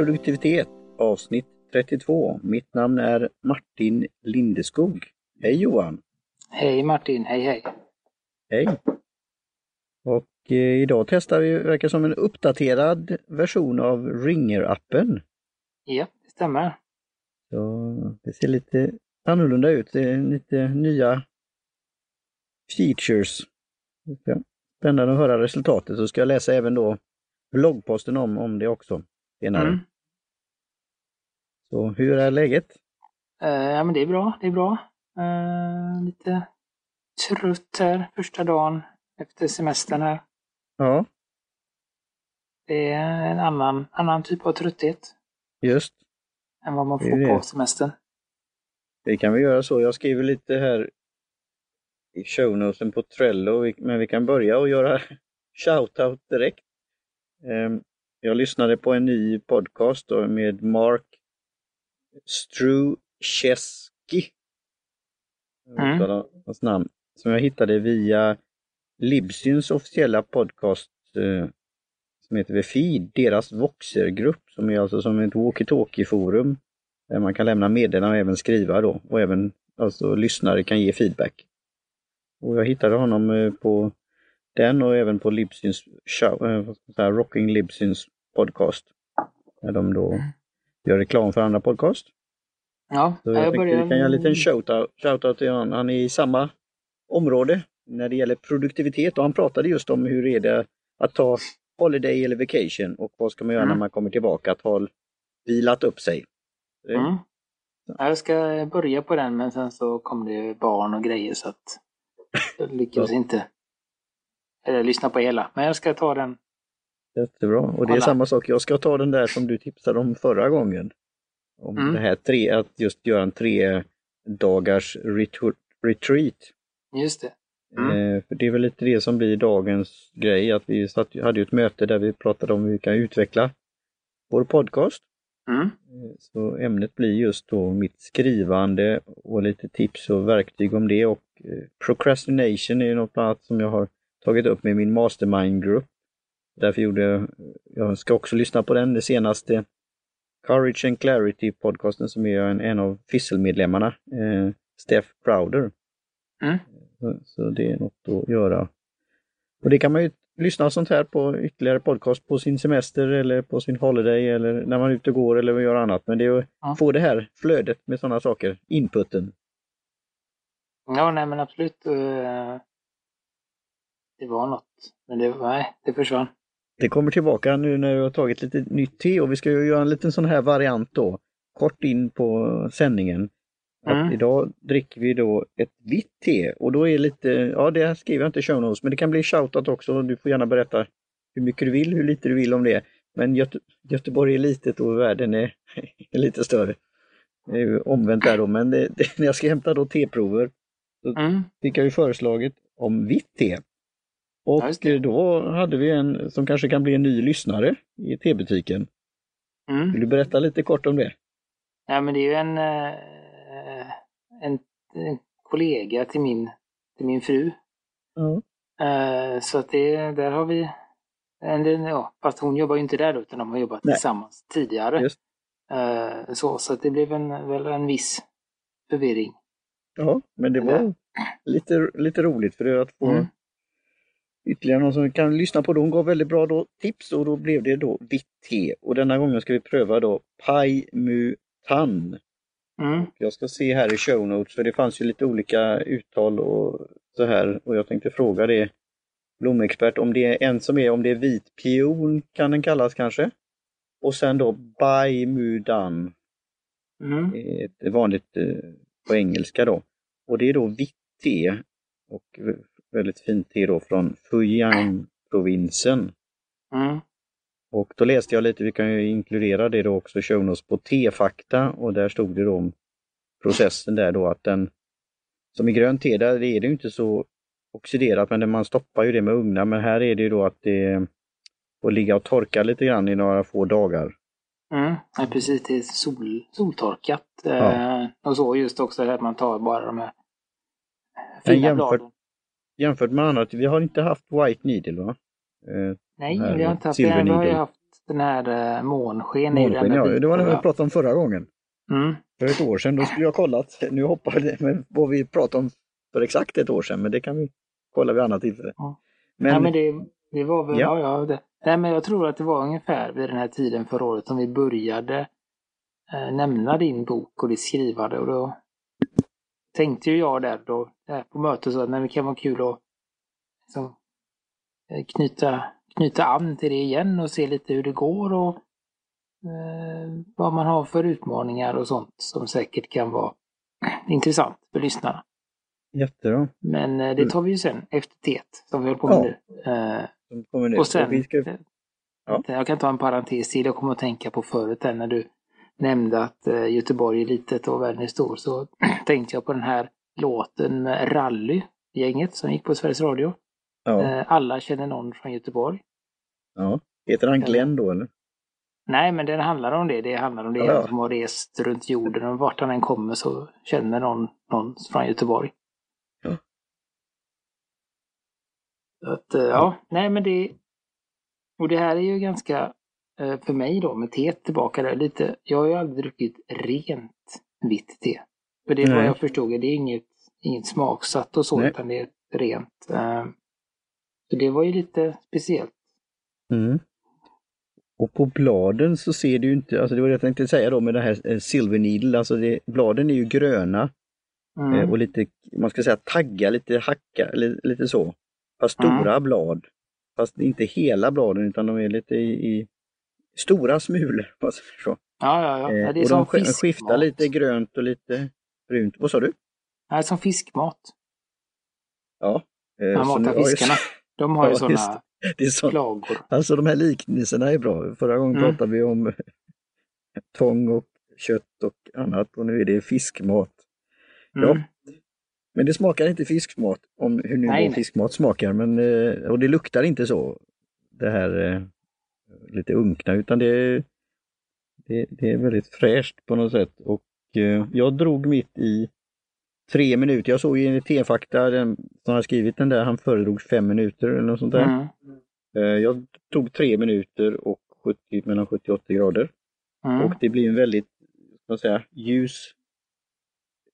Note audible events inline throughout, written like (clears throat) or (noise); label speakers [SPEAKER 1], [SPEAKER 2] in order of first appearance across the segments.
[SPEAKER 1] Produktivitet avsnitt 32. Mitt namn är Martin Lindeskog. Hej Johan!
[SPEAKER 2] Hej Martin, hej hej!
[SPEAKER 1] Hej! Och eh, idag testar vi, verkar som en uppdaterad version av Ringer-appen.
[SPEAKER 2] Ja, det stämmer.
[SPEAKER 1] Så det ser lite annorlunda ut. Det är lite nya features. Spännande att höra resultatet så ska jag läsa även då bloggposten om, om det också senare. Mm. Så hur är läget?
[SPEAKER 2] Uh, ja men det är bra, det är bra. Uh, lite trött här första dagen efter semestern här.
[SPEAKER 1] Ja.
[SPEAKER 2] Det är en annan, annan typ av trötthet.
[SPEAKER 1] Just.
[SPEAKER 2] Än vad man får på semestern.
[SPEAKER 1] Det kan vi göra så. Jag skriver lite här i shownoten på Trello, men vi kan börja och göra (laughs) shoutout direkt. Ehm, jag lyssnade på en ny podcast med Mark Strucheski. Mm. Hans namn. Som jag hittade via Libsyns officiella podcast eh, som heter Feed, deras Voxer-grupp som är alltså som ett walkie-talkie-forum där man kan lämna meddelanden och även skriva då och även alltså lyssnare kan ge feedback. Och jag hittade honom eh, på den och även på Libsyns show, äh, Rocking Libsyns podcast. När de då mm. Gör reklam för andra podcast.
[SPEAKER 2] Ja,
[SPEAKER 1] Så jag, jag börjar... vi kan göra en liten shoutout, shoutout till honom. Han är i samma område när det gäller produktivitet och han pratade just om hur är det att ta holiday eller vacation och vad ska man göra mm. när man kommer tillbaka, att ha vilat upp sig.
[SPEAKER 2] Mm. Jag ska börja på den men sen så kom det barn och grejer så att jag lyckades inte eller lyssna på hela. Men jag ska ta den.
[SPEAKER 1] Jättebra. Och det är samma sak, jag ska ta den där som du tipsade om förra gången. Om mm. det här tre, att just göra en tre dagars retreat.
[SPEAKER 2] Just det.
[SPEAKER 1] Mm. Eh, för det är väl lite det som blir dagens grej, att vi satt, hade ett möte där vi pratade om hur vi kan utveckla vår podcast.
[SPEAKER 2] Mm.
[SPEAKER 1] Eh, så ämnet blir just då mitt skrivande och lite tips och verktyg om det och eh, procrastination är något annat som jag har tagit upp med min mastermind-grupp. Därför gjorde jag, jag ska också lyssna på den, det senaste Courage and Clarity podcasten som är en, en av Fissel-medlemmarna, eh, Steph Crowder.
[SPEAKER 2] Mm.
[SPEAKER 1] Så, så, det är något att göra. Och det kan man ju lyssna sånt här på ytterligare podcast på sin semester eller på sin holiday eller när man är ute och går eller gör annat. Men det är att ja. få det här flödet med sådana saker, inputen.
[SPEAKER 2] Ja, nej men absolut. Eh, det var något. Men det, nej, det försvann.
[SPEAKER 1] Det kommer tillbaka nu när du har tagit lite nytt te och vi ska ju göra en liten sån här variant då. Kort in på sändningen. Mm. idag dricker vi då ett vitt te och då är lite, ja det skriver jag inte i show notes, men det kan bli shoutout också. Du får gärna berätta hur mycket du vill, hur lite du vill om det. Men Göte Göteborg är litet och världen är, (laughs) är lite större. Det är ju omvänt där då, men det, (laughs) det, när jag ska hämta då teprover så mm. fick jag ju föreslaget om vitt te. Och ja, då hade vi en som kanske kan bli en ny lyssnare i tebutiken. Mm. Vill du berätta lite kort om det?
[SPEAKER 2] Ja, men det är ju en, eh, en, en kollega till min, till min fru.
[SPEAKER 1] Mm.
[SPEAKER 2] Så att det, där har vi, en, ja, fast hon jobbar ju inte där utan de har jobbat Nej. tillsammans tidigare.
[SPEAKER 1] Just.
[SPEAKER 2] Eh, så, så att det blev en, väl en viss förvirring.
[SPEAKER 1] Ja, men det var lite, lite roligt för att få mm ytterligare någon som kan lyssna på det. Hon gav väldigt bra då tips och då blev det då vitt te. Och denna gången ska vi pröva då Pai Mu Tan.
[SPEAKER 2] Mm.
[SPEAKER 1] Jag ska se här i show notes för det fanns ju lite olika uttal och så här och jag tänkte fråga det blomexpert om det är en som är, om det är vit pion kan den kallas kanske. Och sen då Bai Mu Dan.
[SPEAKER 2] Mm.
[SPEAKER 1] Ett vanligt eh, på engelska då. Och det är då vitt te. Och väldigt fint te då från Fujian-provinsen.
[SPEAKER 2] Mm.
[SPEAKER 1] Och då läste jag lite, vi kan ju inkludera det då också, show notes på tefakta och där stod det då om processen där då att den, som i grönt te, där är det inte så oxiderat men man stoppar ju det med ugnar men här är det ju då att det får ligga och torka lite grann i några få dagar.
[SPEAKER 2] Mm, ja, precis, det är sol, soltorkat. Ja. Eh, och så just också att man tar bara de här fina jämfört, bladen
[SPEAKER 1] jämfört med annat, vi har inte haft White Needle va?
[SPEAKER 2] Eh, Nej, vi har inte haft det. Vi har ju haft Den här uh, månsken.
[SPEAKER 1] Månsken, ja. Det var det vi pratade om förra gången.
[SPEAKER 2] Mm.
[SPEAKER 1] För ett år sedan, då skulle jag kollat. Nu hoppar det med vad vi pratade om för exakt ett år sedan, men det kan vi kolla vid annat tillfälle.
[SPEAKER 2] Ja. Men, ja, men det, det var väl, ja, ja, det. Nej, men jag tror att det var ungefär vid den här tiden förra året som vi började eh, nämna din bok och ditt skrivande och då tänkte ju jag där då, på mötet så att det kan vara kul att liksom, knyta, knyta an till det igen och se lite hur det går och eh, vad man har för utmaningar och sånt som säkert kan vara intressant för lyssnarna.
[SPEAKER 1] Jättebra.
[SPEAKER 2] Men eh, det tar vi ju sen efter TET som vi håller på med ja.
[SPEAKER 1] nu. Eh,
[SPEAKER 2] och sen, ska... ja. jag kan ta en parentes till, jag kommer att tänka på förut när du nämnde att eh, Göteborg är litet och världen är stor så (clears throat) tänkte jag på den här låten med Rally-gänget som gick på Sveriges Radio. Ja. Eh, alla känner någon från Göteborg.
[SPEAKER 1] Ja. Heter han Glenn då eller?
[SPEAKER 2] Nej, men den handlar om det. Det handlar om det ja. som har rest runt jorden och vart han än kommer så känner någon någon från Göteborg. Ja. Att, eh, ja, nej men det... Och det här är ju ganska Eh, för mig då med te tillbaka där lite. Jag har ju aldrig druckit rent vitt te. För det är vad jag förstod, det är inget, inget smaksatt och så Nej. utan det är rent. Eh, så det var ju lite speciellt.
[SPEAKER 1] Mm. Och på bladen så ser du inte, alltså det var det jag tänkte säga då med det här eh, Silver Needle, alltså det, bladen är ju gröna mm. och lite, man ska säga tagga, lite hacka, lite, lite så. Fast mm. stora blad. Fast inte hela bladen utan de är lite i, i stora smulor. (laughs)
[SPEAKER 2] Ja, ja, ja.
[SPEAKER 1] Eh, och de skiftar lite grönt och lite brunt. Vad sa du?
[SPEAKER 2] Nej, som fiskmat.
[SPEAKER 1] Ja.
[SPEAKER 2] Eh, Man matar (laughs) fiskarna. De har ju (laughs) ja, sådana det är så, plagor.
[SPEAKER 1] Alltså de här liknelserna är bra. Förra gången mm. pratade vi om (laughs) tång och kött och annat och nu är det fiskmat. Mm. Ja. Men det smakar inte fiskmat, om hur nu nej, fiskmat smakar, men, eh, och det luktar inte så. Det här eh, lite unkna utan det, det, det är väldigt fräscht på något sätt. Och eh, jag drog mitt i tre minuter. Jag såg i T-fakta, den som har skrivit den där, han föredrog fem minuter eller något sånt där. Mm. Eh, jag tog tre minuter och 70, mellan 70 och 80 grader. Mm. Och det blir en väldigt, vad säga, ljus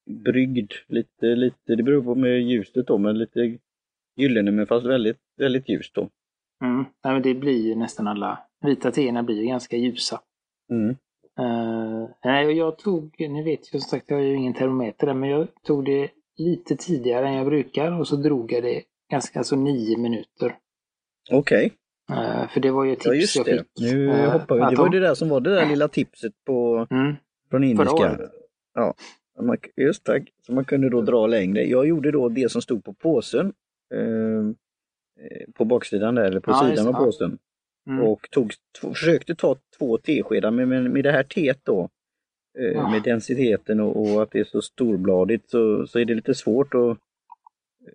[SPEAKER 1] brygd. Lite, lite, det beror på med ljuset då, men lite gyllene men fast väldigt, väldigt ljust då.
[SPEAKER 2] Mm. Nej, men det blir ju nästan alla vita teerna blir ju ganska ljusa.
[SPEAKER 1] Mm.
[SPEAKER 2] Uh, nej, jag tog, nu vet jag som sagt, jag har ju ingen termometer där, men jag tog det lite tidigare än jag brukar och så drog jag det ganska, alltså nio minuter.
[SPEAKER 1] Okej.
[SPEAKER 2] Okay. Uh, eh, för det var ju ett tips ja, just
[SPEAKER 1] det.
[SPEAKER 2] jag fick.
[SPEAKER 1] Nu uh, hoppar vi. Det var ju det där som var det där lilla tipset på, mm. från indiska. Ja, just tack. Så man kunde då dra längre. Jag gjorde då det som stod på påsen. Uh, på baksidan där, eller på ja, sidan av påsen. Mm. Och tog, försökte ta två teskedar, men med, med det här teet då, eh, med densiteten och, och, att det är så storbladigt så, så är det lite svårt att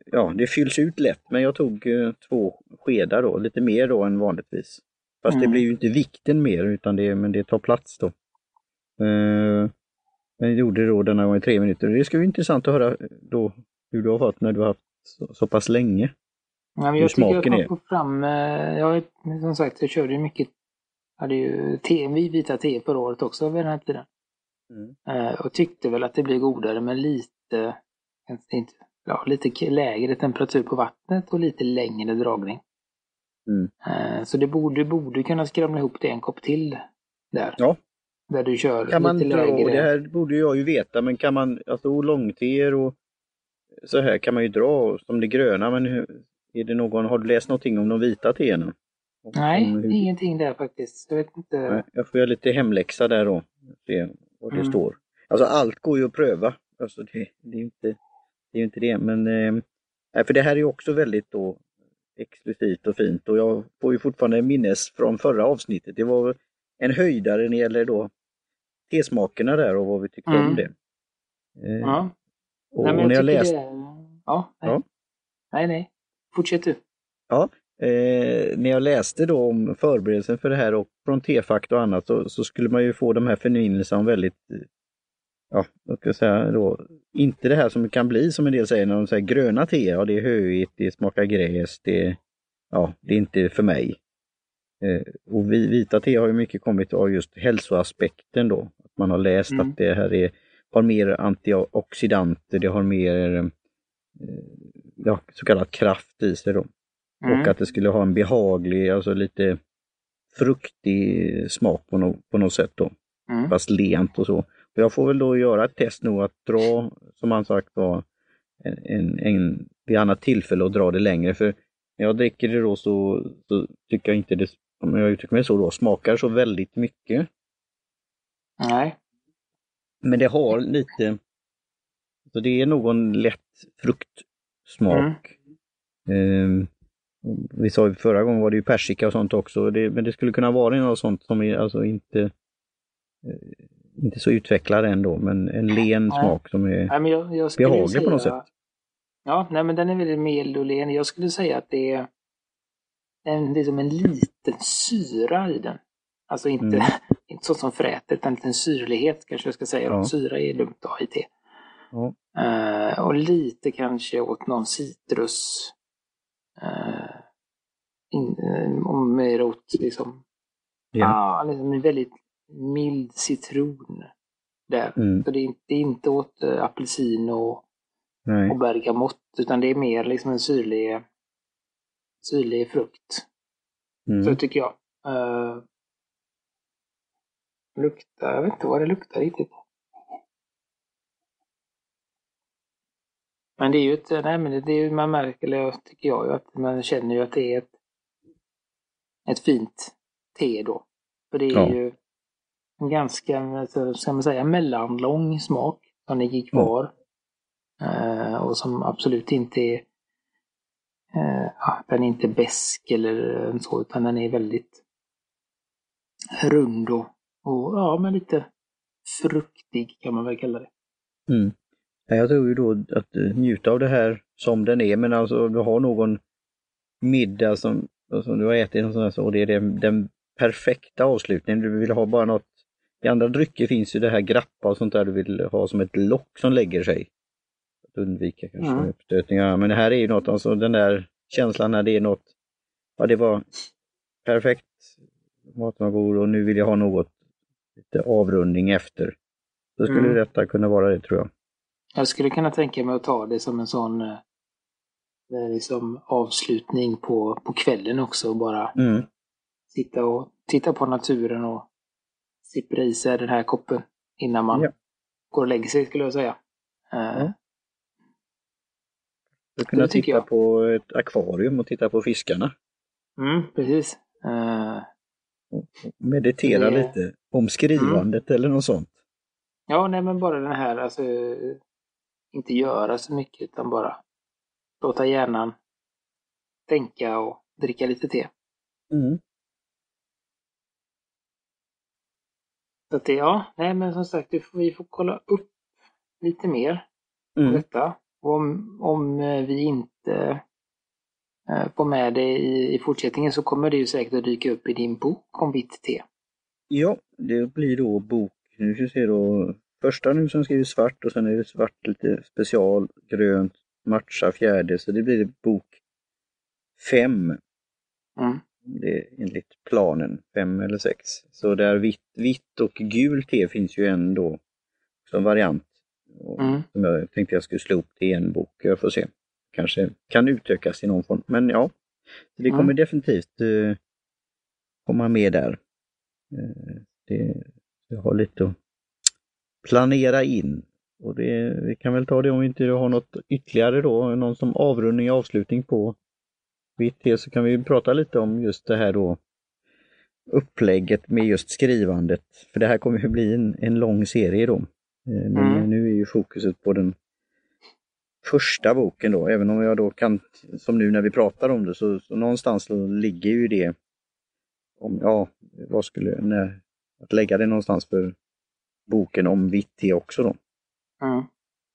[SPEAKER 1] Ja, det fylls ut lätt, men jag tog eh, två skedar då, lite mer då än vanligtvis. Fast mm. det blir ju inte vikten mer, utan det, men det tar plats då. Eh, men gjorde då denna gång i tre minuter. Det ska bli intressant att höra då hur du har fått när du har haft så, så pass länge.
[SPEAKER 2] Ja, men jag tycker jag få fram, eh, jag, som sagt jag körde mycket, hade ju te, vita året också vid den här tiden. Mm. Uh, och tyckte väl att det blir godare med lite, inte, ja, lite lägre temperatur på vattnet och lite längre dragning.
[SPEAKER 1] Mm.
[SPEAKER 2] Uh, så det borde, borde kunna skramla ihop det en kopp till där.
[SPEAKER 1] Ja.
[SPEAKER 2] Där du kör
[SPEAKER 1] kan man
[SPEAKER 2] lite lägre.
[SPEAKER 1] Dra, det här borde jag ju veta, men kan man, alltså långteer och så här kan man ju dra som det gröna, men är det någon, har du läst någonting om de vita teerna?
[SPEAKER 2] Nej, hur... ingenting där faktiskt. Jag vet inte. Nej,
[SPEAKER 1] jag får göra lite hemläxa där då. Se vad det mm. står. Alltså allt går ju att pröva. Alltså det, det är inte det, är inte det. men eh, för det här är också väldigt då exklusivt och fint och jag får ju fortfarande minnes från förra avsnittet. Det var en höjdare när det gäller då tesmakerna där och vad vi tyckte mm. om det.
[SPEAKER 2] Eh, ja. Och, nej, när jag läste... Det... Ja, nej. ja. Nej, nej. Fortsätt du.
[SPEAKER 1] Ja, eh, när jag läste då om förberedelsen för det här och från T-fakt och annat så, så, skulle man ju få de här förnimmelsarna om väldigt, ja, jag ska säga då, inte det här som det kan bli som en del säger när de säger gröna te, ja det är höigt, det smakar gräs, det, ja, det är inte för mig. Eh, och vita te har ju mycket kommit av just hälsoaspekten då. Att man har läst mm. att det här är, har mer antioxidanter, det har mer eh, ja, så kallad kraft i sig då. Mm. Och att det skulle ha en behaglig, alltså lite fruktig smak på, no på något sätt då. Mm. Fast lent och så. Jag får väl då göra ett test nu att dra, som han sagt var, en, en, en, vid annat tillfälle och dra det längre. För när jag dricker det då så, så tycker jag inte det, om jag uttrycker mig så då, smakar så väldigt mycket.
[SPEAKER 2] Nej.
[SPEAKER 1] Men det har lite, så det är någon lätt fruktsmak. Mm. Um, vi sa ju förra gången var det ju persika och sånt också, det, men det skulle kunna vara något sånt som är alltså inte, eh, inte så utvecklad ändå, men en len nej. smak som är nej, men jag, jag behaglig säga, på något sätt.
[SPEAKER 2] Ja, nej men den är väldigt mild och len. Jag skulle säga att det är, en, det är som en liten syra i den. Alltså inte, mm. (laughs) inte så som frätet, utan en liten syrlighet kanske jag ska säga. Ja. Syra är dumt att ha i te. Ja. Uh, och lite kanske åt någon citrus eh, in, eh, om med rot liksom. Ja. Ah, liksom en väldigt mild citron där. Mm. Så det är, inte, det är inte åt äh, apelsin och, och bergamott utan det är mer liksom en syrlig, syrlig frukt. Mm. Så tycker jag. Uh, luktar, jag vet inte vad det luktar riktigt. Men det är ju ett, nej men det, är man märker, eller tycker jag ju att man känner ju att det är ett, ett fint te då. För det är ja. ju en ganska, alltså, ska man säga, mellanlång smak som ligger kvar. Mm. Uh, och som absolut inte är, uh, ja, den är inte besk eller så, utan den är väldigt rund och, och ja, men lite fruktig kan man väl kalla det.
[SPEAKER 1] Mm. Jag tror ju då att eh, njuta av det här som den är, men alltså du har någon middag som, som du har ätit och, sådär, och det är den, den perfekta avslutningen. Du vill ha bara något i andra drycker finns ju det här grappa och sånt där du vill ha som ett lock som lägger sig. Att undvika kanske mm. uppstötningar. Men det här är ju något, alltså den där känslan när det är något, ja det var perfekt, maten var god och nu vill jag ha något, lite avrundning efter. Då skulle mm. detta kunna vara det tror jag.
[SPEAKER 2] Jag skulle kunna tänka mig att ta det som en sån eh, liksom avslutning på, på kvällen också och bara mm. sitta och titta på naturen och sippra i sig den här koppen innan man ja. går och lägger sig skulle jag säga. Uh,
[SPEAKER 1] ja. Du kunna titta jag. på ett akvarium och titta på fiskarna.
[SPEAKER 2] Mm, precis. Uh,
[SPEAKER 1] meditera det... lite om skrivandet mm. eller något sånt.
[SPEAKER 2] Ja, nej men bara den här, alltså inte göra så mycket utan bara låta hjärnan tänka och dricka lite te. Mm. Så att det, ja, nej men som sagt, vi får kolla upp lite mer mm. detta. Om, om eh, vi inte eh, får med det i, i fortsättningen så kommer det ju säkert att dyka upp i din bok om vitt te.
[SPEAKER 1] Ja, det blir då bok, nu ska vi se då, Första nu som skriver svart och sen är det svart lite special, grönt, matcha fjärde, så det blir bok fem. Mm. Det är enligt planen, fem eller sex. Så där vitt, vitt och gult te finns ju ändå som variant. Mm. Som jag tänkte jag skulle slå upp till en bok, jag får se. Kanske kan utökas i någon form, men ja. Det kommer mm. definitivt uh, komma med där. Uh, det, jag har lite att planera in. Och det, vi kan väl ta det om vi inte har något ytterligare då, någon som avrundning och avslutning på vitt så kan vi prata lite om just det här då upplägget med just skrivandet. För det här kommer ju bli en, en lång serie då. Eh, men mm. nu är ju fokuset på den första boken då, även om jag då kan, som nu när vi pratar om det, så, så någonstans ligger ju det om, ja, vad skulle, när, att lägga det någonstans för boken om vitt te också då. Mm.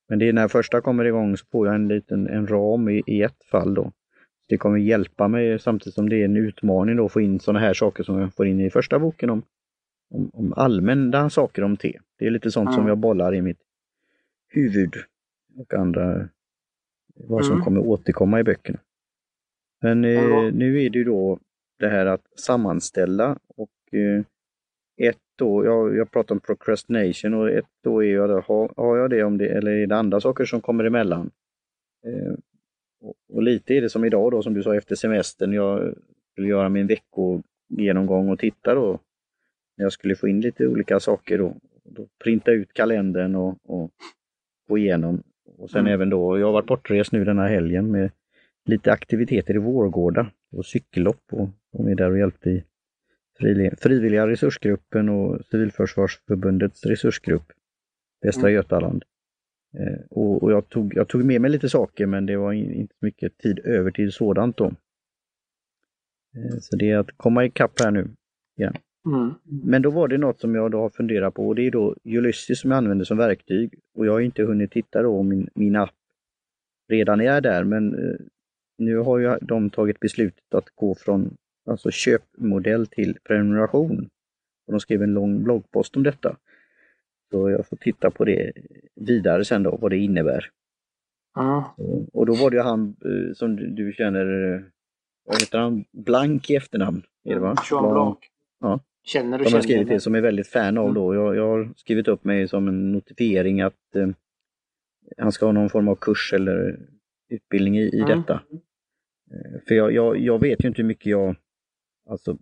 [SPEAKER 1] Men det är när första kommer igång så får jag en liten en ram i, i ett fall då. Det kommer hjälpa mig samtidigt som det är en utmaning då att få in sådana här saker som jag får in i första boken om, om, om allmänna saker om te. Det är lite sånt mm. som jag bollar i mitt huvud och andra, vad som mm. kommer återkomma i böckerna. Men eh, nu är det ju då det här att sammanställa och eh, då, jag, jag pratar om procrastination och ett då är jag, har, har jag det om det eller är det andra saker som kommer emellan? Eh, och, och, lite är det som idag då som du sa efter semestern, jag skulle göra min veckogenomgång och titta då. Jag skulle få in lite olika saker då. då printa ut kalendern och, och gå igenom. Och sen mm. även då, jag har varit bortrest nu denna helgen med lite aktiviteter i Vårgårda och cykellopp och de är där och hjälpte i Frivilliga resursgruppen och Civilförsvarsförbundets resursgrupp Västra mm. Götaland. Eh, och, och jag, tog, jag tog med mig lite saker men det var inte mycket tid över till sådant då. Eh, så det är att komma ikapp här nu igen. Mm. Men då var det något som jag då har funderat på och det är då Ulysses som jag använder som verktyg. Och jag har inte hunnit titta då om min, min app redan är där men eh, nu har ju de tagit beslutet att gå från alltså köpmodell till prenumeration. Och de skrev en lång bloggpost om detta. Så jag får titta på det vidare sen då, vad det innebär. Mm. Och då var det han eh, som du, känner, eh, vad heter han, Blank i efternamn? Är det va?
[SPEAKER 2] Jean Blanc.
[SPEAKER 1] Ja.
[SPEAKER 2] Känner du
[SPEAKER 1] De har skrivit det som är väldigt fan av mm. då. Jag, jag, har skrivit upp mig som en notifiering att eh, han ska ha någon form av kurs eller utbildning i, i mm. detta. Eh, för jag, jag, jag, vet ju inte hur mycket jag alltså,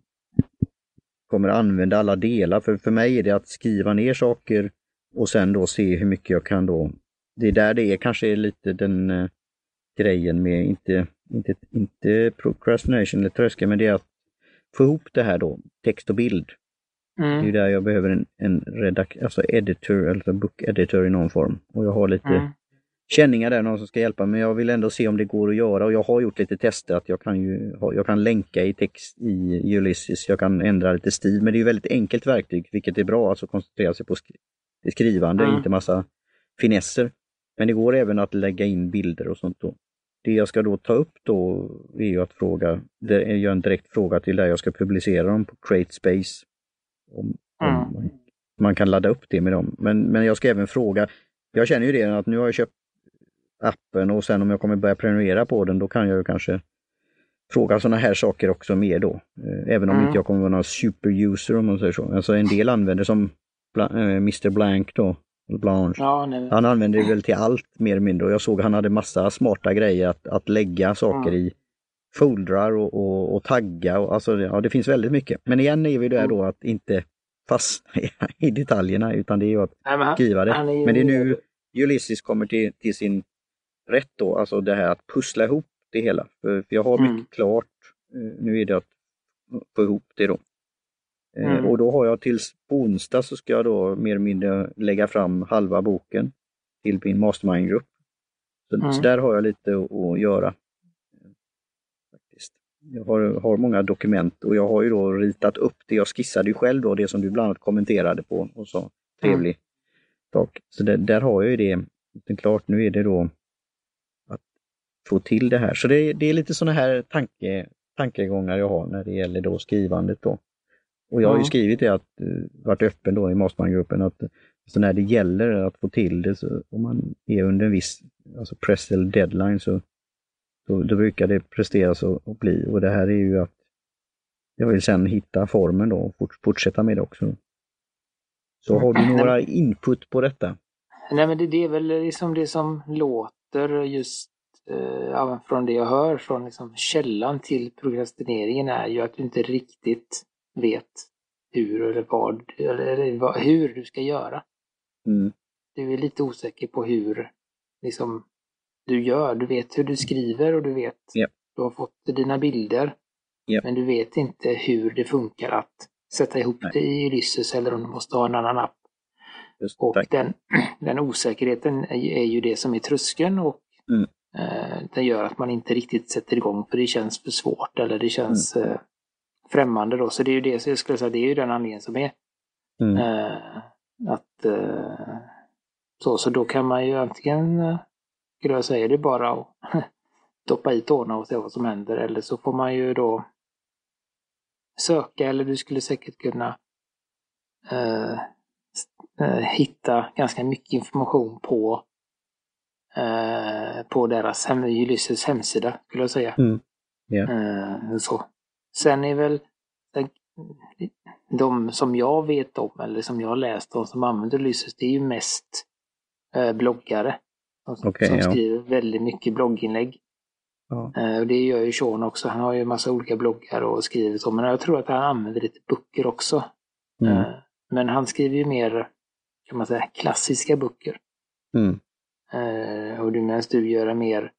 [SPEAKER 1] kommer använda alla delar. För, för mig är det att skriva ner saker och sen då se hur mycket jag kan då. Det är där det är kanske är lite den uh, grejen med, inte, inte, inte procrastination eller tröskel, men det är att få ihop det här då, text och bild. Mm. Det är där jag behöver en, en redak alltså editor, eller book editor i någon form. Och jag har lite mm känningar där, någon som ska hjälpa men jag vill ändå se om det går att göra och jag har gjort lite tester att jag kan ju jag kan länka i text i Ulysses, jag kan ändra lite stil men det är väldigt enkelt verktyg vilket är bra, alltså koncentrera sig på skri skrivande, mm. inte massa finesser. Men det går även att lägga in bilder och sånt då. Det jag ska då ta upp då är ju att fråga, det är en direkt fråga till där jag ska publicera dem på CreateSpace. Om, mm. om man kan ladda upp det med dem. Men, men jag ska även fråga, jag känner ju det att nu har jag köpt appen och sen om jag kommer börja prenumerera på den då kan jag ju kanske fråga sådana här saker också mer då. Eh, även om mm. inte jag kommer vara någon superuser om man säger så. Alltså en del använder som äh, Mr Blank då, Blanche. Ja, han använder det väl till allt mer eller mindre och jag såg han hade massa smarta grejer att, att lägga saker mm. i foldrar och, och, och tagga. Och, alltså, ja, det finns väldigt mycket. Men igen är vi där mm. då att inte fastna i (laughs) detaljerna utan det är ju att Nej, skriva det. Ju... Men det är nu Ulysses kommer till, till sin rätt då, alltså det här att pussla ihop det hela. För, för jag har mycket mm. klart, eh, nu är det att få ihop det då. Eh, mm. Och då har jag tills på onsdag så ska jag då mer eller mindre lägga fram halva boken till min mastermindgrupp. Så, mm. så där har jag lite att göra. Faktiskt. Jag har, har många dokument och jag har ju då ritat upp det. Jag skissade ju själv då, det som du bland annat kommenterade på och sa trevlig mm. sak. Så det, där har jag ju det klart. Nu är det då få till det här. Så det, det är lite sådana här tanke, tankegångar jag har när det gäller då skrivandet. Då. Och jag har ju skrivit det, att uh, varit öppen då i Mastermind-gruppen, att så när det gäller att få till det, så om man är under en viss alltså press eller deadline, så då, då brukar det presteras och, och, bli. Och det här är ju att jag vill sen hitta formen då och fort, fortsätta med det också. Så har du några input på detta?
[SPEAKER 2] Nej men det, det är väl liksom det som låter just eh, från det jag hör från liksom källan till prokrastineringen är ju att du inte riktigt vet hur eller vad, eller vad, hur du ska göra. Mm. Du är lite osäker på hur liksom, du gör. Du vet hur du skriver och du vet, yep. du har fått dina bilder. Yep. Men du vet inte hur det funkar att sätta ihop Nej. det i Ulysses eller om du måste ha en annan app. Just, och den, (clears throat) den osäkerheten är, ju det som är tröskeln och mm. Eh, det gör att man inte riktigt sätter igång för det känns för svårt eller det känns mm. Eh, främmande då. Så det är ju det, så jag skulle säga, det är ju den anledningen som är. Mm. Eh, att så, så då kan man ju antingen, skulle jag säga, det är bara att (laughs) doppa i tårna och se vad som händer eller så får man ju då söka eller du skulle säkert kunna hitta ganska mycket information på Eh, på deras hem, Ulysses hemsida, skulle jag säga. Mm. Yeah. så. Sen är väl de som jag vet om, eller som jag har läst om, som använder Ulysses, det är ju mest eh, bloggare. Som, okay, som ja. skriver väldigt mycket blogginlägg. Ja. Eh, och det gör ju Sean också. Han har ju massa olika bloggar och skriver så. Men jag tror att han använder lite böcker också. Mm. Eh, men han skriver ju mer, kan man säga, klassiska böcker. Mm. Eh, och du du gör mer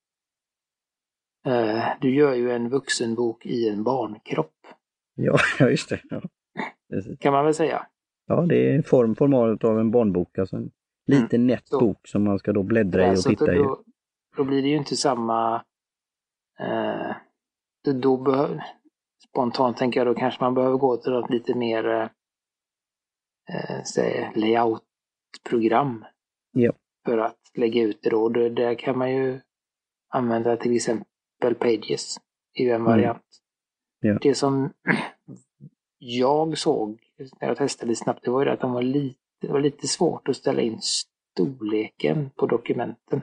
[SPEAKER 2] du gör ju en vuxenbok i en barnkropp.
[SPEAKER 1] Ja, (laughs) just det. Ja.
[SPEAKER 2] Kan man väl säga.
[SPEAKER 1] Ja, det är form, formatet av en barnbok. Alltså en liten mm. nätt bok som man ska då bläddra i och titta
[SPEAKER 2] då, i. Då blir det ju inte samma... Eh, då behöver, spontant tänker jag då kanske man behöver gå till något lite mer eh, säg, layout-program.
[SPEAKER 1] Ja.
[SPEAKER 2] För att lägga ut det då. Där kan man ju använda till exempel Pages. Det är ju en mm. variant. Ja. Det som (clears throat) jag såg när jag testade snabbt, det var ju att de var lite, det var lite svårt att ställa in storleken på dokumenten.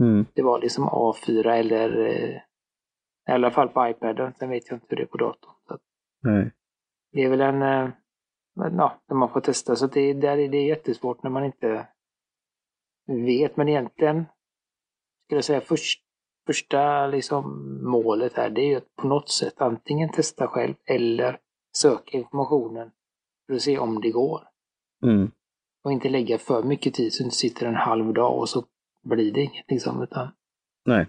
[SPEAKER 2] Mm. Det var liksom A4 eller eh, i alla fall på iPaden. Sen vet jag inte hur det är på datorn.
[SPEAKER 1] Nej.
[SPEAKER 2] Det är väl en, eh, ja, när man får testa. Så det, där är det jättesvårt när man inte vet. Men egentligen skulle jag säga först, första liksom målet här, det är ju att på något sätt antingen testa själv eller söka informationen för att se om det går.
[SPEAKER 1] Mm.
[SPEAKER 2] Och inte lägga för mycket tid så du inte sitter en halv dag och så blir det inget liksom. Utan,
[SPEAKER 1] Nej.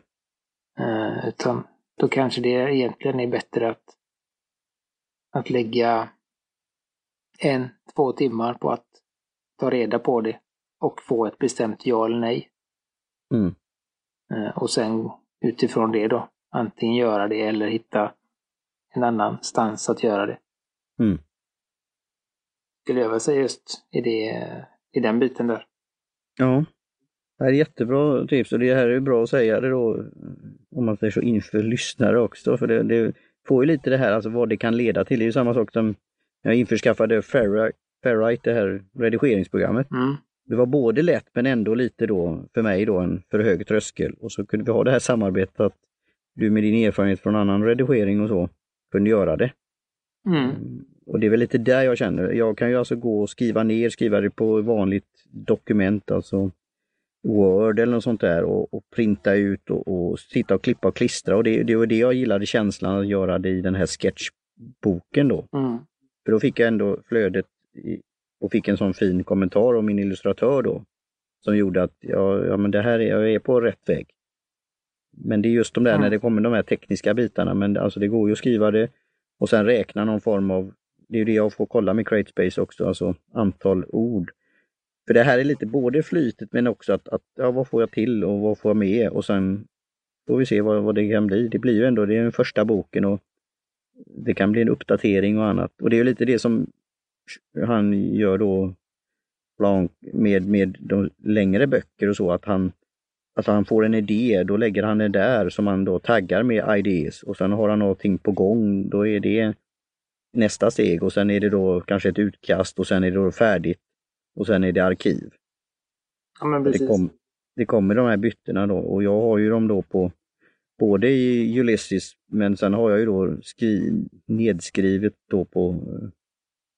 [SPEAKER 2] Uh, utan då kanske det egentligen är bättre att, att lägga en, två timmar på att ta reda på det och få ett bestämt ja eller nej.
[SPEAKER 1] Mm.
[SPEAKER 2] Uh, och sen utifrån det då antingen göra det eller hitta en annan stans att göra det.
[SPEAKER 1] Mm.
[SPEAKER 2] Skulle väl säga just i, det, i den biten där.
[SPEAKER 1] Ja, det här är jättebra tips och det här är bra att säga det då, om man säger så, inför lyssnare också. För det, det får ju lite det här, alltså vad det kan leda till. Det är ju samma sak som jag införskaffade Ferrite, det här redigeringsprogrammet.
[SPEAKER 2] Mm.
[SPEAKER 1] Det var både lätt men ändå lite då, för mig då, en för hög tröskel. Och så kunde vi ha det här samarbetet att du med din erfarenhet från annan redigering och så kunde göra det.
[SPEAKER 2] Mm.
[SPEAKER 1] Och det är väl lite där jag känner, jag kan ju alltså gå och skriva ner, skriva det på vanligt dokument, alltså Word eller något sånt där och, och printa ut och, och, sitta och klippa och klistra och det, det var det jag gillade känslan att göra det i den här sketchboken då.
[SPEAKER 2] Mm.
[SPEAKER 1] För då fick jag ändå flödet i, och fick en sån fin kommentar av min illustratör då. Som gjorde att ja, ja men det här är, jag är på rätt väg. Men det är just de där mm. när det kommer de här tekniska bitarna, men alltså det går ju att skriva det och sen räkna någon form av, det är det jag får kolla med CreateSpace också, alltså antal ord. För det här är lite både flytet men också att, att ja, vad får jag till och vad får jag med och sen får vi se vad, vad det kan bli. Det blir ju ändå, det är den första boken och det kan bli en uppdatering och annat. Och det är lite det som han gör då med, med de längre böcker och så, att han Alltså han får en idé, då lägger han det där som han då taggar med ideas och sen har han någonting på gång, då är det nästa steg och sen är det då kanske ett utkast och sen är det då färdigt och sen är det arkiv.
[SPEAKER 2] Ja, men precis.
[SPEAKER 1] Det, kom, det kommer de här bytena då och jag har ju dem då på både i Ulysses men sen har jag ju då skri, nedskrivet då på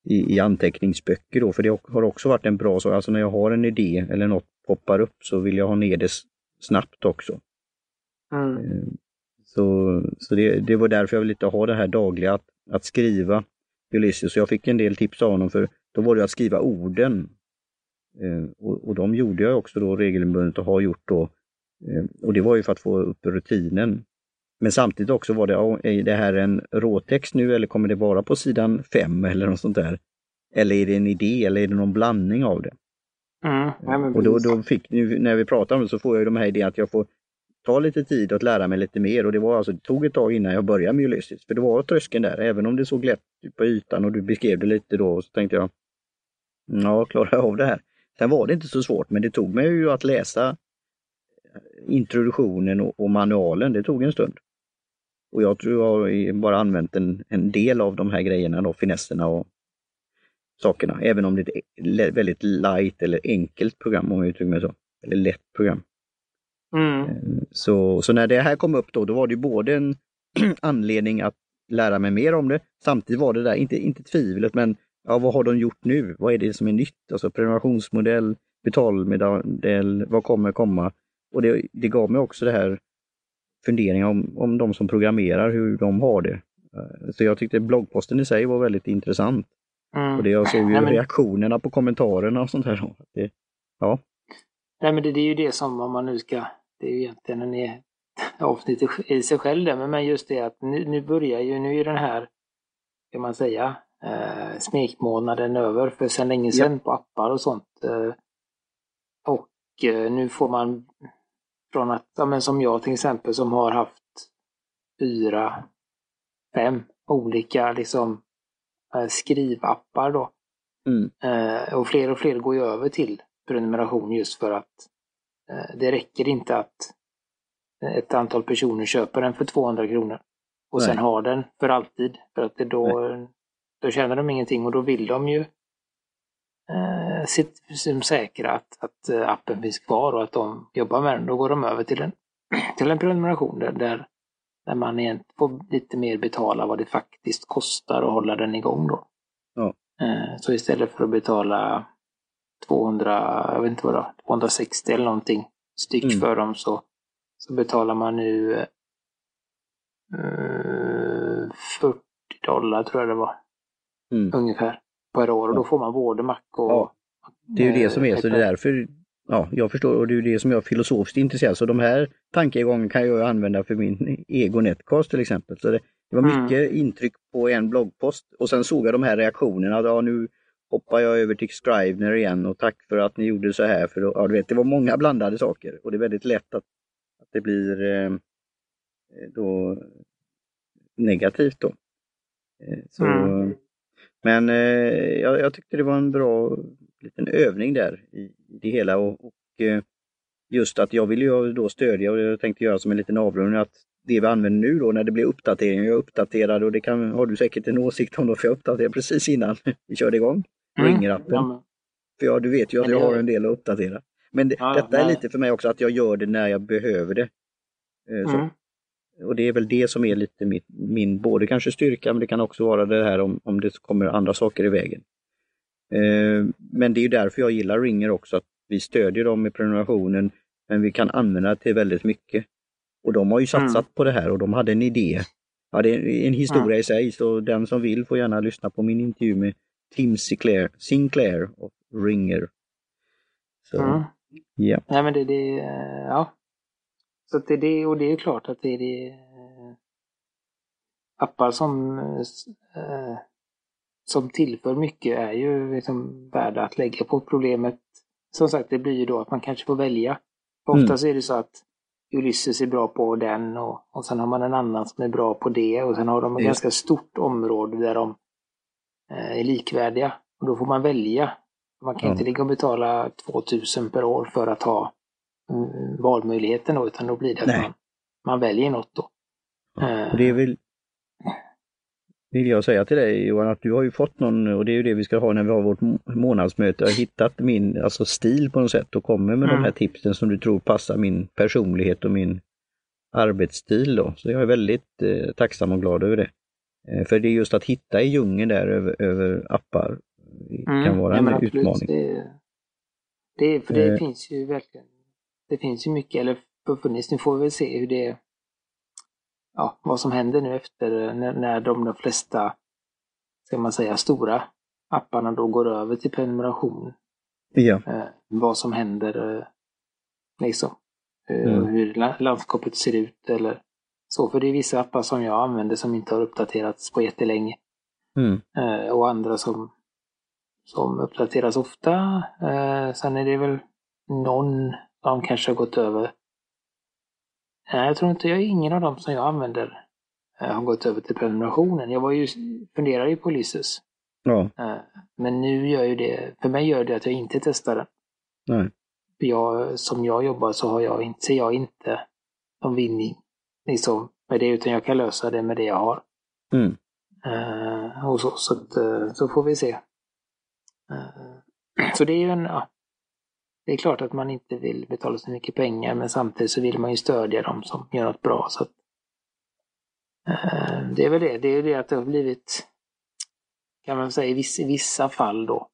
[SPEAKER 1] i, i anteckningsböcker då, för det har också varit en bra sak. Alltså när jag har en idé eller något poppar upp så vill jag ha ner det snabbt också.
[SPEAKER 2] Mm.
[SPEAKER 1] Så, så det, det, var därför jag ville ha det här dagliga, att, att skriva Ulysses. Så jag fick en del tips av honom för då var det att skriva orden. Eh, och, och de gjorde jag också då regelbundet och har gjort då. Eh, och det var ju för att få upp rutinen. Men samtidigt också var det, är det här en råtext nu eller kommer det vara på sidan 5 eller något sånt där? Eller är det en idé eller är det någon blandning av det?
[SPEAKER 2] Mm,
[SPEAKER 1] och då, då fick, nu, när vi pratar om det så får jag de här idéerna att jag får ta lite tid att lära mig lite mer och det var alltså, det tog ett tag innan jag började med Ulysses. För det var tröskeln där, även om det såg lätt ut på ytan och du beskrev det lite då så tänkte jag, ja, klarar jag av det här? Sen var det inte så svårt, men det tog mig ju att läsa introduktionen och, och manualen, det tog en stund. Och jag tror jag bara använt en, en del av de här grejerna då, finesserna och sakerna. Även om det är ett väldigt light eller enkelt program om jag uttrycker mig så. Eller lätt program.
[SPEAKER 2] Mm.
[SPEAKER 1] Så, så när det här kom upp då, då var det både en (clears throat) anledning att lära mig mer om det. Samtidigt var det där, inte, inte tvivlet, men ja, vad har de gjort nu? Vad är det som är nytt? Alltså prenumerationsmodell, betalmodell, vad kommer komma? Och det, det gav mig också det här funderingar om, om de som programmerar, hur de har det. Eh, så jag tyckte bloggposten i sig var väldigt intressant. Mm. Och det jag såg ju Nej, men... reaktionerna på kommentarerna och sånt här. Det, ja.
[SPEAKER 2] Nej men det, det, är ju det som om man nu ska, det är ju egentligen en (laughs) avsnitt i sig själv det, men just det att nu, nu börjar ju, nu är den här, kan man säga, eh, smekmånaden över för sedan länge sedan ja. på appar och sånt. Eh, och eh, nu får man från att, ja, men som jag till exempel som har haft fyra, fem olika liksom eh, skrivappar då. Mm. Eh, och fler och fler går ju över till prenumeration just för att eh, det räcker inte att ett antal personer köper den för 200 kronor och Nej. sen har den för alltid. För att det då, då tjänar de ingenting och då vill de ju eh, säkra att, att eh, appen finns kvar och att de jobbar med den. Då går de över till en, (clears throat) till en prenumeration där, där, där man får lite mer betala vad det faktiskt kostar att hålla den igång då. Ja. Eh, så istället för att betala 200, jag vet inte vad det 260 eller någonting styck mm. för dem så, så betalar man nu eh, 40 dollar tror jag det var. Mm. Ungefär per år och då får man både Mac och... Ja,
[SPEAKER 1] det är ju det som är, så det är därför Ja, jag förstår och det är det som jag är filosofiskt intresserad Så de här tankegången kan jag använda för min ego netcast till exempel. Så det, det var mm. mycket mm. intryck på en bloggpost och sen såg jag de här reaktionerna. Ja, nu hoppar jag över till Scrivener igen och tack för att ni gjorde så här. För då, ja, du vet, det var många blandade saker och det är väldigt lätt att, att det blir eh, då negativt då. Eh, så, mm. Men eh, jag, jag, tyckte det var en bra liten övning där i, det hela och, och eh, just att jag vill ju då stödja och jag tänkte göra som en liten avrundning att det vi använder nu då när det blir uppdateringar, jag uppdaterade och det kan, har du säkert en åsikt om då för jag uppdaterade precis innan (laughs) vi körde igång. Mm. Ringer-appen. Ja, för ja, du vet ju att jag har en del att uppdatera. Men det, ja, detta är lite för mig också att jag gör det när jag behöver det. Eh, mm. Och det är väl det som är lite min, min, både kanske styrka men det kan också vara det här om, om det kommer andra saker i vägen. Eh, men det är ju därför jag gillar Ringer också, att vi stödjer dem med prenumerationen men vi kan använda det till väldigt mycket. Och de har ju satsat mm. på det här och de hade en idé. Ja, det är en historia mm. i sig så den som vill får gärna lyssna på min intervju med Tim Sinclair, Sinclair och Ringer. Så, mm. ja.
[SPEAKER 2] Nej men det, det, ja. Så det, det, och det är klart att det är det eh, appar som, eh, som tillför mycket är ju liksom värda att lägga på problemet. Som sagt, det blir ju då att man kanske får välja. För mm. Oftast är det så att Ulysses är bra på den och, och sen har man en annan som är bra på det och sen har de ett ganska stort område där de eh, är likvärdiga. Och då får man välja. Man kan ja. inte ligga och betala 2000 per år för att ha mm, valmöjligheten då, utan då blir det att man, man väljer något då.
[SPEAKER 1] Ja, eh. det är väl vill jag säga till dig Johan att du har ju fått någon, och det är ju det vi ska ha när vi har vårt månadsmöte, jag har hittat min alltså stil på något sätt och kommer med mm. de här tipsen som du tror passar min personlighet och min arbetsstil då. Så jag är väldigt eh, tacksam och glad över det. Eh, för det är just att hitta i djungeln där över, över appar mm. kan vara ja, en utmaning. Det,
[SPEAKER 2] det, för det eh. finns ju verkligen, det finns ju mycket, eller funnits, nu får vi väl se hur det ja, vad som händer nu efter när, när de, de flesta, ska man säga, stora apparna då går över till prenumeration.
[SPEAKER 1] Ja.
[SPEAKER 2] Eh, vad som händer eh, liksom. Eh, mm. Hur landskapet ser ut eller så. För det är vissa appar som jag använder som inte har uppdaterats på jättelänge. Mm. Eh, och andra som, som uppdateras ofta. Eh, sen är det väl någon som kanske har gått över Nej, jag tror inte, jag är ingen av dem som jag använder eh, har gått över till prenumerationen. Jag var ju, funderade ju på Lysus. Ja. Eh, men nu gör ju det, för mig gör det att jag inte testar den. Nej. För jag, som jag jobbar så har jag inte, ser jag inte någon vinning liksom, med det, utan jag kan lösa det med det jag har. Mm. Uh, och så, så, att, så får vi se. Uh, så det är ju en, ja, det är klart att man inte vill betala så mycket pengar men samtidigt så vill man ju stödja dem som gör något bra. Så Eh, det är väl det, det är det att det har blivit, kan man säga i vissa, i vissa fall då,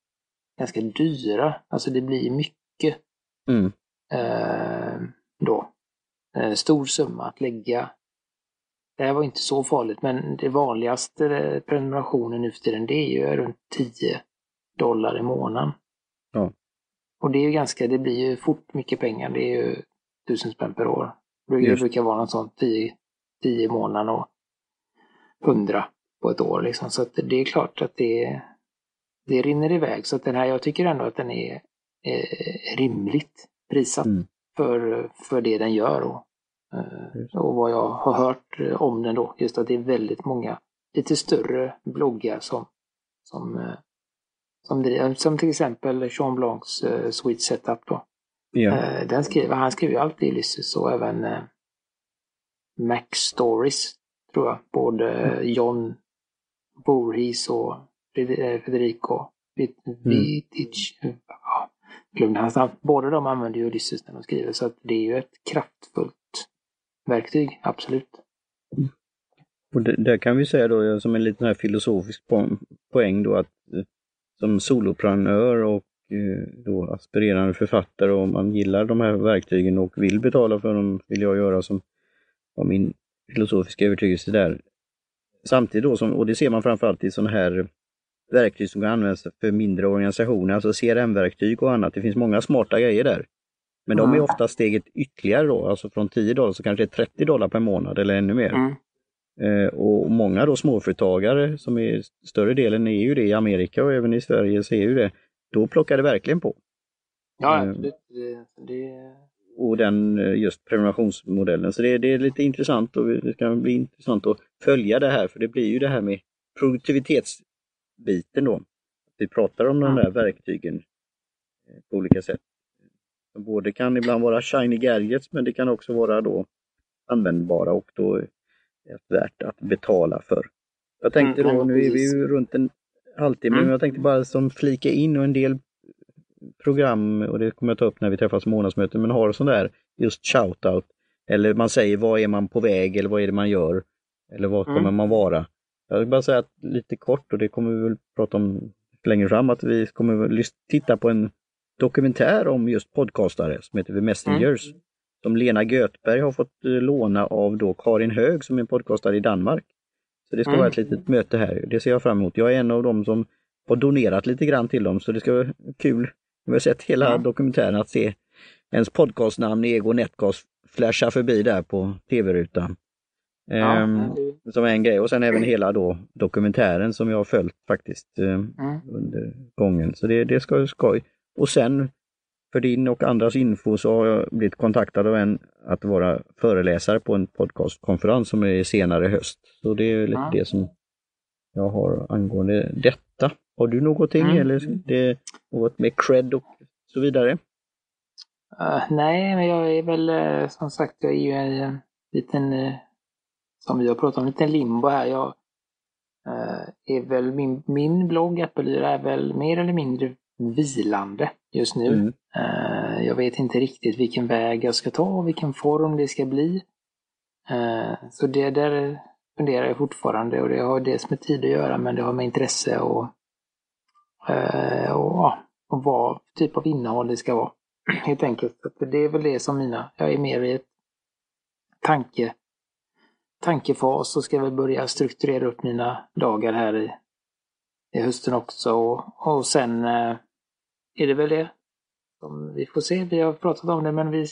[SPEAKER 2] ganska dyra. Alltså det blir mycket
[SPEAKER 1] Mm.
[SPEAKER 2] eh, då. Eh, stor summa att lägga. Det här var inte så farligt, men det vanligaste prenumerationen nu för tiden det är ju runt 10 dollar i månaden.
[SPEAKER 1] Ja.
[SPEAKER 2] Och det är ju ganska, det blir ju fort mycket pengar. Det är ju tusen spänn per år. Det
[SPEAKER 1] Just.
[SPEAKER 2] brukar vara något sånt 10, 10 i månaden och 100 på ett år liksom. Så att det är klart att det, det rinner iväg. Så att den här, jag tycker ändå att den är eh, rimligt prissatt
[SPEAKER 1] Mm.
[SPEAKER 2] för, för det den gör. Och, eh, och vad jag har hört eh, om den då, just att det är väldigt många lite större bloggar som, som, eh, som, driver- som till exempel Sean Blancs eh, Sweet Setup då.
[SPEAKER 1] Ja.
[SPEAKER 2] Eh, Den skriver, han skriver ju alltid Ulysses och även eh, Mac Stories, tror jag. Både John Voorhees och Federico Vitic. Ja, glömde hans namn. Båda de använder ju Ulysses när de skriver, så att det är ju ett kraftfullt verktyg, absolut.
[SPEAKER 1] Och det, där kan vi säga då som en liten här filosofisk po- poäng då att som soloprenör och eh, då aspirerande författare om man gillar de här verktygen och vill betala för dem, vill jag göra som var min filosofiska övertygelse där. Samtidigt då, som, och det ser man framförallt i sådana här verktyg som kan användas för mindre organisationer, alltså CRM-verktyg och annat. Det finns många smarta grejer där. Men de är
[SPEAKER 2] Mm.
[SPEAKER 1] ofta steget ytterligare då, alltså från 10 dollar så kanske det är 30 dollar per månad eller ännu mer.
[SPEAKER 2] Mm.
[SPEAKER 1] Eh, och många då småföretagare, som är större delen är ju det i Amerika och även i Sverige så är ju det, då plockar det verkligen på.
[SPEAKER 2] Ja,
[SPEAKER 1] Mm.
[SPEAKER 2] absolut. Det, det,
[SPEAKER 1] Och den eh, just prenumerationsmodellen. Så det, det är lite intressant och det ska bli intressant att följa det här för det blir ju det här med produktivitetsbiten då. Vi pratar om de där verktygen eh, på olika sätt. Både kan ibland vara shiny gadgets men det kan också vara då användbara och då värt att betala för. Jag tänkte
[SPEAKER 2] Mm,
[SPEAKER 1] då, nu är vi ju runt en halvtimme,
[SPEAKER 2] Mm.
[SPEAKER 1] men jag tänkte bara som flika in och en del program, och det kommer jag ta upp när vi träffas månadsmöte, men har sån där just shoutout. Eller man säger vad är man på väg eller vad är det man gör? Eller vad
[SPEAKER 2] Mm.
[SPEAKER 1] kommer man vara? Jag vill bara säga att lite kort, och det kommer vi väl prata om längre fram, att vi kommer titta på en dokumentär om just podcastare som heter The Messengers. Som Lena Göthberg har fått eh, låna av då Karin Hög som är podcastare i Danmark. Så det ska
[SPEAKER 2] Mm.
[SPEAKER 1] vara ett litet möte här. Det ser jag fram emot. Jag är en av dem som har donerat lite grann till dem så det ska vara kul. Vi har sett hela
[SPEAKER 2] Mm.
[SPEAKER 1] dokumentären att se ens podcastnamn Ego Netcast flasha förbi där på tv-rutan.
[SPEAKER 2] ja,
[SPEAKER 1] Ehm,
[SPEAKER 2] det,
[SPEAKER 1] som är en grej och sen även hela då dokumentären som jag har följt faktiskt eh,
[SPEAKER 2] mm.
[SPEAKER 1] under gången. Så det, det ska vara skoj. Och sen för din och andras info så har jag blivit kontaktad av en att vara föreläsare på en podcastkonferens som är senare i höst. Så det är lite
[SPEAKER 2] Ja.
[SPEAKER 1] det som jag har angående detta. Har du någonting
[SPEAKER 2] Mm.
[SPEAKER 1] eller det, något med cred och så vidare?
[SPEAKER 2] Eh, nej, men jag är väl eh, som sagt, jag är ju i en liten, eh, som vi har pratat om, en liten limbo här. Jag är väl, min, min blogg Appelyra är väl mer eller mindre vilande just nu.
[SPEAKER 1] Mm.
[SPEAKER 2] Eh, jag vet inte riktigt vilken väg jag ska ta och vilken form det ska bli. Eh, så det där funderar jag fortfarande och det har dels med tid att göra men det har med intresse och, eh, och, och vad typ av innehåll det ska vara. (clears throat) Helt enkelt. Att det är väl det som mina, jag är mer i ett tanke, tankefas och ska väl börja strukturera upp mina dagar här i, i hösten också. Och, och sen är det väl det. Som vi får se, vi har pratat om det men vi